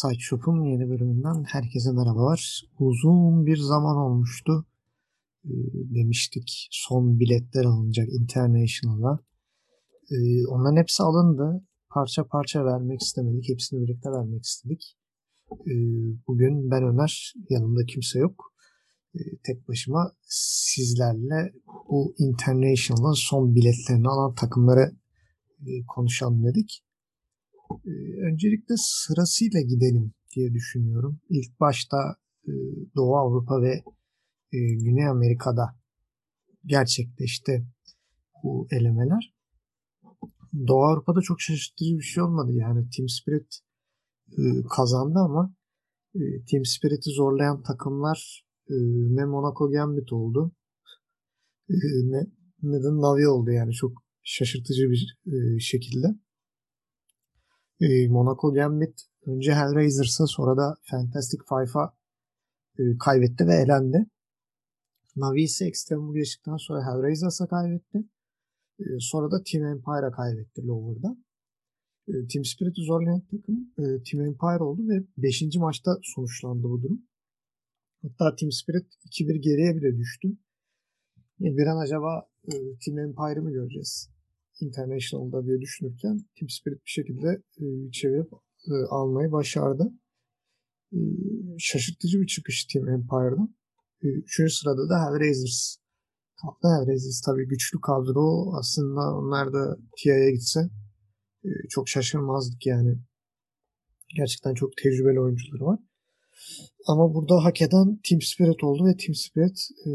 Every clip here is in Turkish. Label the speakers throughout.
Speaker 1: Sideshop'un yeni bölümünden herkese merhabalar. Uzun bir zaman olmuştu. Ee, demiştik son biletler alınacak International'a. Ee, onların hepsi alındı. Parça parça vermek istemedik. Hepsini birlikte vermek istedik. Ee, bugün ben Öner. Yanımda kimse yok. Ee, tek başıma sizlerle bu International'ın son biletlerini alan takımları e, konuşalım dedik. Ee, öncelikle sırasıyla gidelim diye düşünüyorum. İlk başta e, Doğu Avrupa ve e, Güney Amerika'da gerçekleşti bu elemeler. Doğu Avrupa'da çok şaşırtıcı bir şey olmadı. Yani Team Spirit e, kazandı ama Team Spirit'i zorlayan takımlar ne Monaco Gambit oldu ne, ne de Navi oldu yani çok şaşırtıcı bir şekilde. Monaco Gambit önce Hellraisers'a sonra da Fantastic Five'a kaybetti ve elendi. Navi ise Extreme geçtikten sonra Hellraisers'a kaybetti. Sonra da Team Empire'a kaybetti Lower'da. Team Spirit'i zorlayan takım Team Empire oldu ve 5. maçta sonuçlandı bu durum. Hatta Team Spirit 2-1 geriye bile düştü. Bir an acaba Team Empire'ı mı göreceğiz? International'da diye düşünürken Team Spirit bir şekilde e, çevirip e, almayı başardı. E, şaşırtıcı bir çıkış Team Empire'dan. E, üçüncü sırada da Hellraisers. Kalktı Hellraisers tabii güçlü kadro. Aslında onlar da TIA'ya gitse e, çok şaşırmazdık yani. Gerçekten çok tecrübeli oyuncuları var. Ama burada hak eden Team Spirit oldu ve Team Spirit e,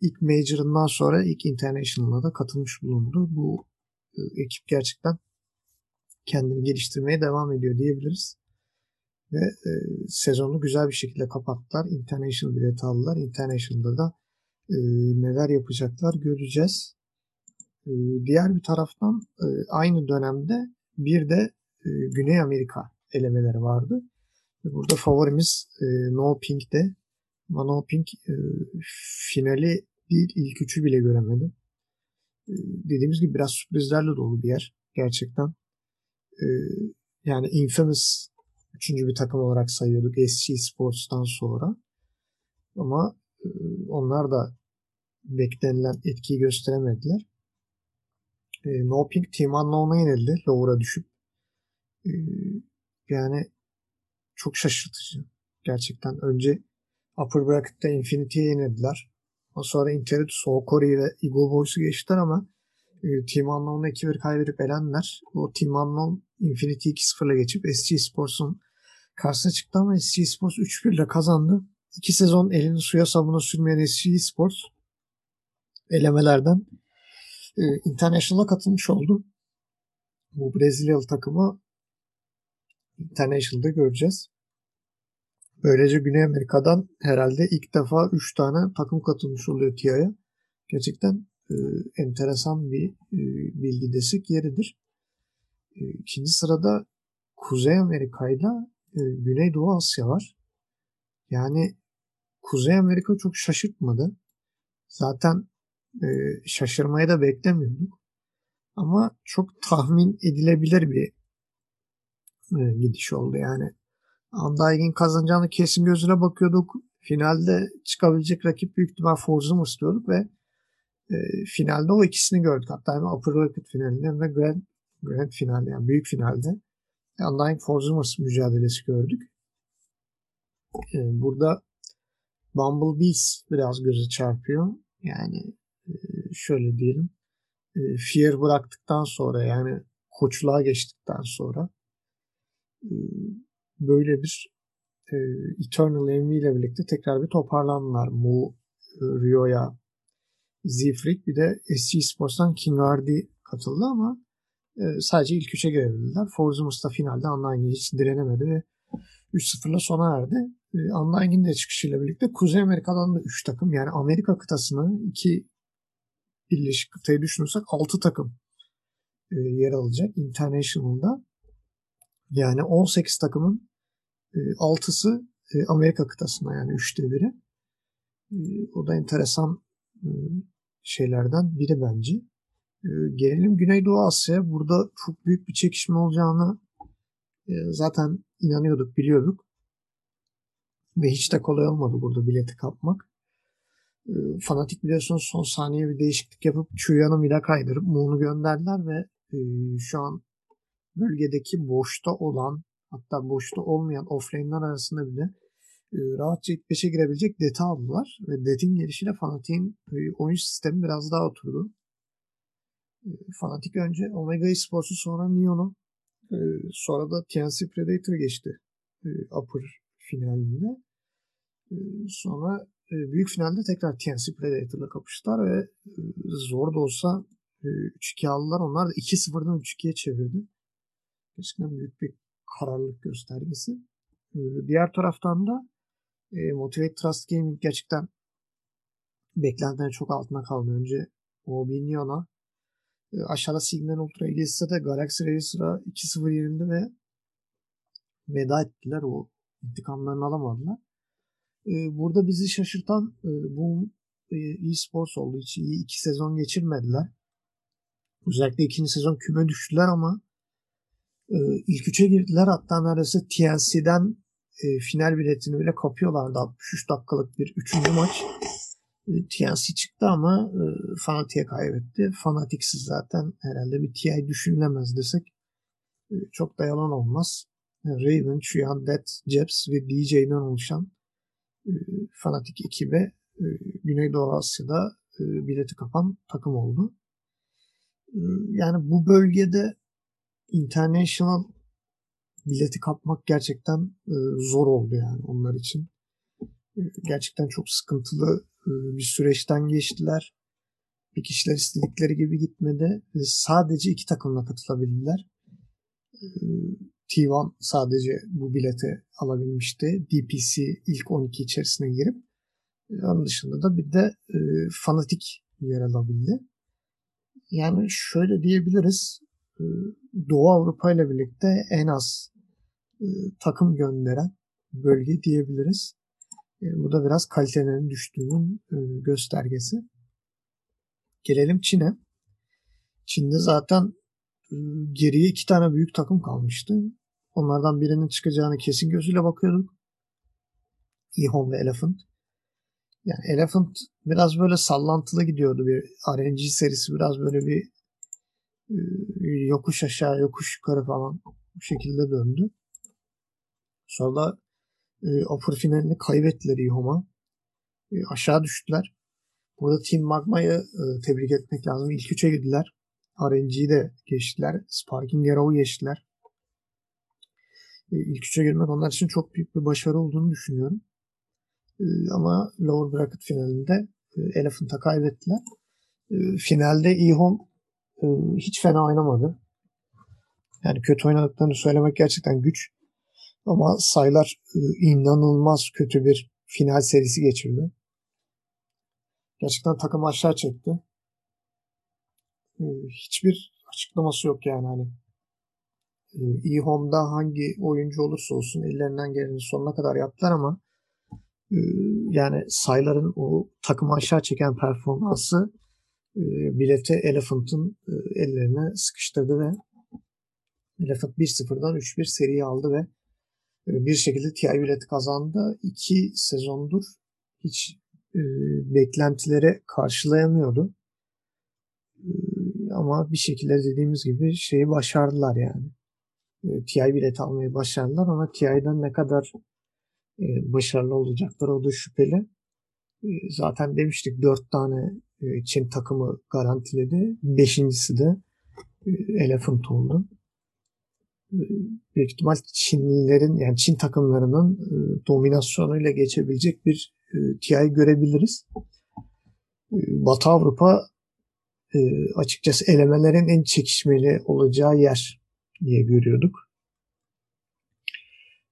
Speaker 1: ilk Major'ından sonra ilk International'a da katılmış bulundu. Bu ekip gerçekten kendini geliştirmeye devam ediyor diyebiliriz. Ve e, sezonu güzel bir şekilde kapattılar. International bileti aldılar. International'da da e, neler yapacaklar göreceğiz. E, diğer bir taraftan e, aynı dönemde bir de e, Güney Amerika elemeleri vardı. Burada favorimiz e, No Pink'te. Ama No Pink e, finali değil ilk üçü bile göremedim. E, dediğimiz gibi biraz sürprizlerle dolu bir yer. Gerçekten. E, yani Infamous üçüncü bir takım olarak sayıyorduk SC Sports'tan sonra. Ama e, onlar da beklenilen etkiyi gösteremediler. E, no Pink Team Unknown'a yenildi. Lower'a düşüp. Yani çok şaşırtıcı. Gerçekten önce Upper Bracket'te Infinity'ye yenildiler. Sonra Interitus, Okori ve Eagle Boys'u geçtiler ama e, Team Unknown'a 2-1 kaybedip elendiler. O Team Unknown Infinity 2-0'la geçip SG Sports'un karşısına çıktı ama SG Sports 3-1 ile kazandı. İki sezon elini suya sabuna sürmeyen SG Sports elemelerden e, International'a katılmış oldu. Bu Brezilyalı takımı International'da göreceğiz. Böylece Güney Amerika'dan herhalde ilk defa 3 tane takım katılmış oluyor TIA'ya. Gerçekten e, enteresan bir e, bilgi yeridir. E, ikinci sırada Kuzey Amerika ile Güneydoğu Asya var. Yani Kuzey Amerika çok şaşırtmadı. Zaten e, şaşırmayı da beklemiyorduk. Ama çok tahmin edilebilir bir e, gidiş oldu yani. Undying'in kazanacağını kesin gözüne bakıyorduk. Finalde çıkabilecek rakip büyük ihtimal Forzum istiyorduk ve e, finalde o ikisini gördük. Hatta hem Upper Bracket finalinde hem de Grand, Grand finalde yani büyük finalde Undying Forzumers mücadelesi gördük. E, burada Bumblebees biraz göze çarpıyor. Yani e, şöyle diyelim. E, Fear bıraktıktan sonra yani koçluğa geçtikten sonra e, böyle bir e, Eternal Envy ile birlikte tekrar bir toparlandılar. Mu, e, Rio'ya, Zifrik bir de SG Sports'tan King Hardy katıldı ama e, sadece ilk üçe girebildiler. Forzumus da finalde Undying'e hiç direnemedi ve 3-0'la sona erdi. E, Undying'in de çıkışıyla birlikte Kuzey Amerika'dan da 3 takım yani Amerika kıtasını iki birleşik kıtayı düşünürsek 6 takım e, yer alacak International'da. Yani 18 takımın e, 6'sı e, Amerika kıtasına yani 3'te biri. E, o da enteresan şeylerden biri bence. Gelelim Güneydoğu Asya'ya. Burada çok büyük bir çekişme olacağını zaten inanıyorduk, biliyorduk. Ve hiç de kolay olmadı burada bileti kapmak. Fanatik biliyorsunuz son saniye bir değişiklik yapıp Chuya'nı Mila kaydırıp Moon'u gönderdiler ve şu an bölgedeki boşta olan hatta boşta olmayan offlane'ler arasında bile e, rahatça ilk 5'e girebilecek Det'i aldılar. Ve Det'in gelişiyle Fanatik'in e, oyun sistemi biraz daha oturdu. E, Fanatik önce Omega Esports'u sonra Neon'u sonra da TNC Predator geçti Upper finalinde. Sonra büyük finalde tekrar TNC Predator'la kapıştılar ve zor da olsa e, 3-2 aldılar. Onlar da 2-0'dan 3-2'ye çevirdi. Gerçekten büyük bir kararlılık göstergesi. Ee, diğer taraftan da e, Motivate Trust Gaming gerçekten beklentilerin çok altına kaldı. Önce o Minyon'a e, aşağıda Signal Ultra ilgisi de Galaxy Racer'a 2-0 yerinde ve veda ettiler. O intikamlarını alamadılar. E, burada bizi şaşırtan bu e-sports olduğu için iyi iki sezon geçirmediler. Özellikle ikinci sezon küme düştüler ama ilk üçe girdiler. Hatta neredeyse TNC'den e, final biletini bile kapıyorlardı. 63 dakikalık bir üçüncü maç. E, TNC çıktı ama e, Fanatik'e kaybetti. Fanatiksiz zaten herhalde bir TI düşünülemez desek e, çok da yalan olmaz. E, Raven, Chuyan, Dead, Jeps ve DJ'den oluşan e, Fanatik ekibi e, Güneydoğu Asya'da e, bileti kapan takım oldu. E, yani bu bölgede international bileti kapmak gerçekten e, zor oldu yani onlar için. E, gerçekten çok sıkıntılı e, bir süreçten geçtiler. Bir kişiler istedikleri gibi gitmedi. E, sadece iki takımla katılabildiler. E, T1 sadece bu bileti alabilmişti. DPC ilk 12 içerisine girip e, onun dışında da bir de e, fanatik yer alabildi. Yani şöyle diyebiliriz. E, Doğu Avrupa ile birlikte en az e, takım gönderen bölge diyebiliriz. E, bu da biraz kalitelerinin düştüğünün göstergesi. Gelelim Çin'e. Çin'de zaten geriye iki tane büyük takım kalmıştı. Onlardan birinin çıkacağını kesin gözüyle bakıyorduk. Ihon ve Elephant. Yani Elephant biraz böyle sallantılı gidiyordu bir RNG serisi biraz böyle bir yokuş aşağı yokuş yukarı falan bu şekilde döndü. Sonra da e, upper finalini kaybettiler Ihom'a. E, aşağı düştüler. Burada Team Magma'yı e, tebrik etmek lazım. İlk üçe girdiler. RNG'yi de geçtiler. Sparking Arrow'u geçtiler. E, ilk üçe girmek onlar için çok büyük bir başarı olduğunu düşünüyorum. E, ama lower bracket finalinde e, Elephant'a kaybettiler. E, finalde Ihom e, hiç fena oynamadı. Yani kötü oynadıklarını söylemek gerçekten güç. Ama sayılar e, inanılmaz kötü bir final serisi geçirdi. Gerçekten takım aşağı çekti. E, hiçbir açıklaması yok yani hani. E, home'da hangi oyuncu olursa olsun ellerinden geleni sonuna kadar yaptılar ama yani sayıların o takımı aşağı çeken performansı bileti Elephant'ın ellerine sıkıştırdı ve Elephant 1-0'dan 3-1 seri aldı ve bir şekilde TI bileti kazandı. İki sezondur hiç e, beklentileri karşılayamıyordu. E, ama bir şekilde dediğimiz gibi şeyi başardılar yani. E, TI bileti almayı başardılar ama TI'den ne kadar e, başarılı olacaklar o da şüpheli. E, zaten demiştik dört tane e, Çin takımı garantiledi. Beşincisi de e, Elephant oldu. E, büyük ihtimal Çinlilerin yani Çin takımlarının e, dominasyonuyla geçebilecek bir e, TI görebiliriz. E, Batı Avrupa e, açıkçası elemelerin en çekişmeli olacağı yer diye görüyorduk.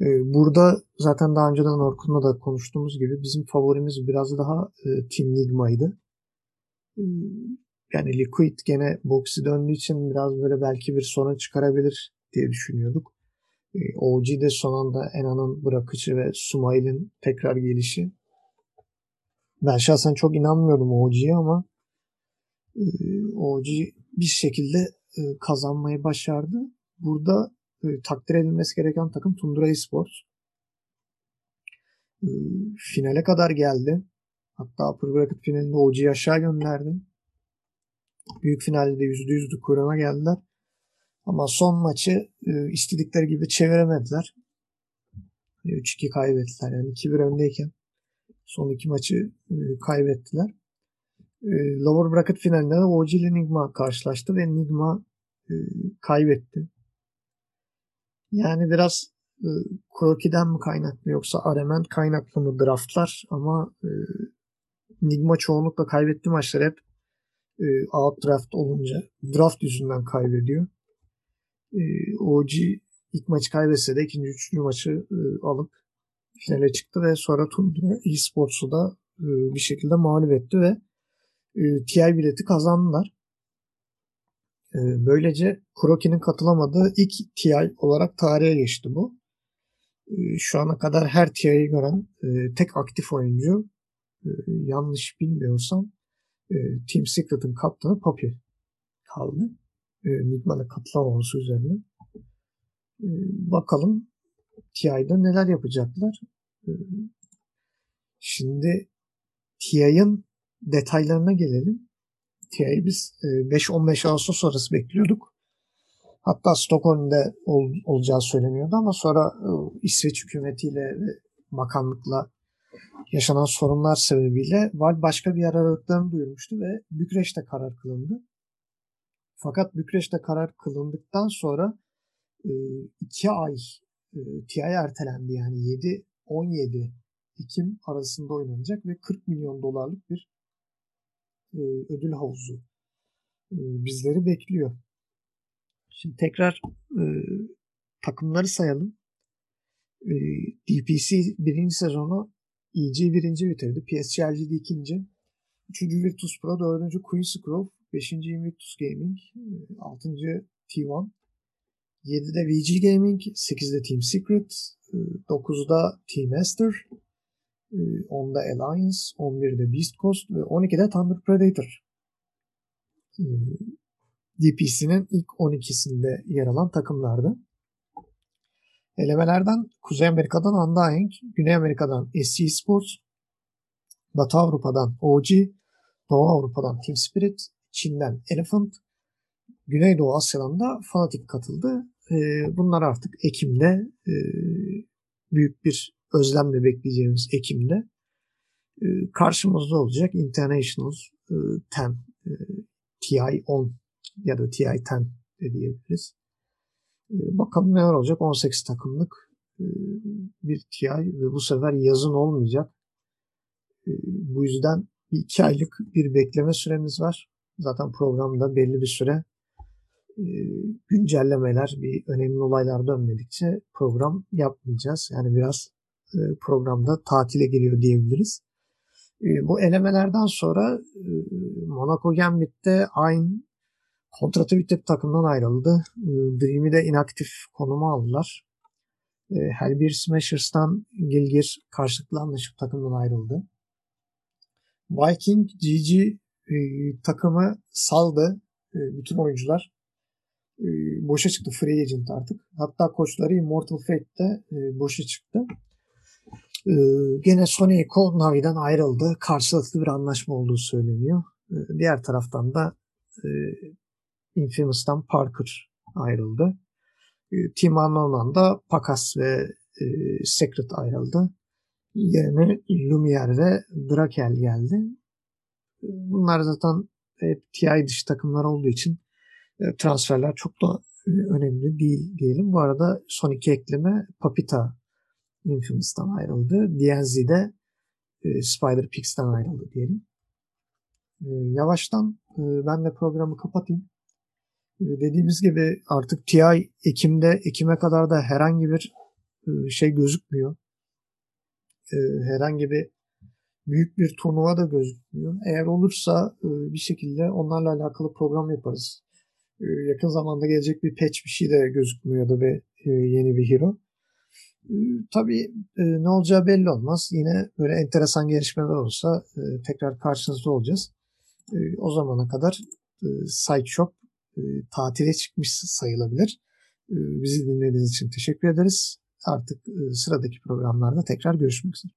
Speaker 1: E, burada zaten daha önceden Orkun'la da konuştuğumuz gibi bizim favorimiz biraz daha e, Team Nigma'ydı. Yani Liquid gene box'i döndüğü için biraz böyle belki bir sorun çıkarabilir diye düşünüyorduk. E, OG de son anda Ena'nın bırakıcı ve Sumail'in tekrar gelişi. Ben şahsen çok inanmıyordum OG'ye ama e, OG bir şekilde e, kazanmayı başardı. Burada takdir edilmesi gereken takım Tundra Esports. Finale kadar geldi. Hatta Upper Bracket finalinde OG'yi aşağı gönderdi. Büyük finalde de %100'lü kuyruğuna geldiler. Ama son maçı e, istedikleri gibi çeviremediler. 3-2 e, kaybettiler. Yani 2-1 öndeyken son iki maçı e, kaybettiler. E, lower bracket finalinde de OG ile Nigma karşılaştı ve Nigma e, kaybetti. Yani biraz e, Kroki'den mi kaynaklı yoksa Arement kaynaklı mı draftlar ama e, Nigma çoğunlukla kaybettiği maçlar hep e, out draft olunca draft yüzünden kaybediyor. E, OG ilk maçı kaybetse de ikinci, üçüncü maçı e, alıp finale çıktı ve sonra Tundra eSports'u da e, bir şekilde mağlup etti ve e, TI bileti kazandılar. E, böylece Kuroki'nin katılamadığı ilk TI olarak tarihe geçti bu. E, şu ana kadar her TI'yi gören e, tek aktif oyuncu e, yanlış bilmiyorsam e, Team Secret'ın kaptanı Papi kaldı. E, Nigma'da katılamaması üzerine. E, bakalım TI'da neler yapacaklar. E, şimdi TI'ın detaylarına gelelim. TI'yi biz 5-15 e, Ağustos sonrası bekliyorduk. Hatta Stockholm'de ol, olacağı söyleniyordu ama sonra e, İsveç hükümetiyle bakanlıkla yaşanan sorunlar sebebiyle Val başka bir yer aradıklarını duyurmuştu ve Bükreş'te karar kılındı. Fakat Bükreş'te karar kılındıktan sonra e, iki ay TI ertelendi yani 7-17 Ekim arasında oynanacak ve 40 milyon dolarlık bir ödül havuzu bizleri bekliyor. Şimdi tekrar takımları sayalım. DPC birinci sezonu EG birinci bitirdi. PSG LGD ikinci. Üçüncü Virtus Pro, dördüncü Queen's Grove, beşinci Invictus Gaming, altıncı T1, 7'de VG Gaming, 8'de Team Secret, 9'da Team Master, 10'da Alliance, 11'de Beast Coast ve 12'de Thunder Predator. DPC'nin ilk 12'sinde yer alan takımlardı. Elemelerden Kuzey Amerika'dan Undying, Güney Amerika'dan SC Sports, Batı Avrupa'dan OG, Doğu Avrupa'dan Team Spirit, Çin'den Elephant, Güneydoğu Asya'dan da Fanatic katıldı. Bunlar artık Ekim'de büyük bir özlemle bekleyeceğimiz Ekim'de karşımızda olacak International 10, TI 10 ya da TI 10 de diyebiliriz. Bakalım neler olacak. 18 takımlık bir TI ve bu sefer yazın olmayacak. Bu yüzden bir iki aylık bir bekleme süremiz var. Zaten programda belli bir süre güncellemeler, bir önemli olaylar dönmedikçe program yapmayacağız. Yani biraz programda tatile giriyor diyebiliriz. Bu elemelerden sonra Monaco Gambit'te aynı kontratı bitip takımdan ayrıldı. Dream'i de inaktif konuma aldılar. Her bir Smashers'tan Gilgir karşılıklı anlaşıp takımdan ayrıldı. Viking GG takımı saldı bütün oyuncular. Boşa çıktı free agent artık. Hatta koçları Immortal Fate'de boşa çıktı. Gene Sony Eco Navi'den ayrıldı. Karşılıklı bir anlaşma olduğu söyleniyor. Diğer taraftan da Infamous'tan Parker ayrıldı. Team Unknown'dan da Pakas ve Secret ayrıldı. Yerine Lumiere ve Drakel geldi. Bunlar zaten hep TI dışı takımlar olduğu için transferler çok da önemli değil diyelim. Bu arada son iki ekleme Papita Infamous'tan ayrıldı. DNZ de Spider Pix'ten ayrıldı diyelim. Yavaştan ben de programı kapatayım. Dediğimiz gibi artık TI Ekim'de Ekim'e kadar da herhangi bir şey gözükmüyor. Herhangi bir büyük bir turnuva da gözükmüyor. Eğer olursa bir şekilde onlarla alakalı program yaparız. Yakın zamanda gelecek bir patch bir şey de gözükmüyor da bir yeni bir hero. Tabii ne olacağı belli olmaz. Yine böyle enteresan gelişmeler olursa tekrar karşınızda olacağız. O zamana kadar Sideshop tatile çıkmış sayılabilir. bizi dinlediğiniz için teşekkür ederiz. Artık sıradaki programlarda tekrar görüşmek üzere.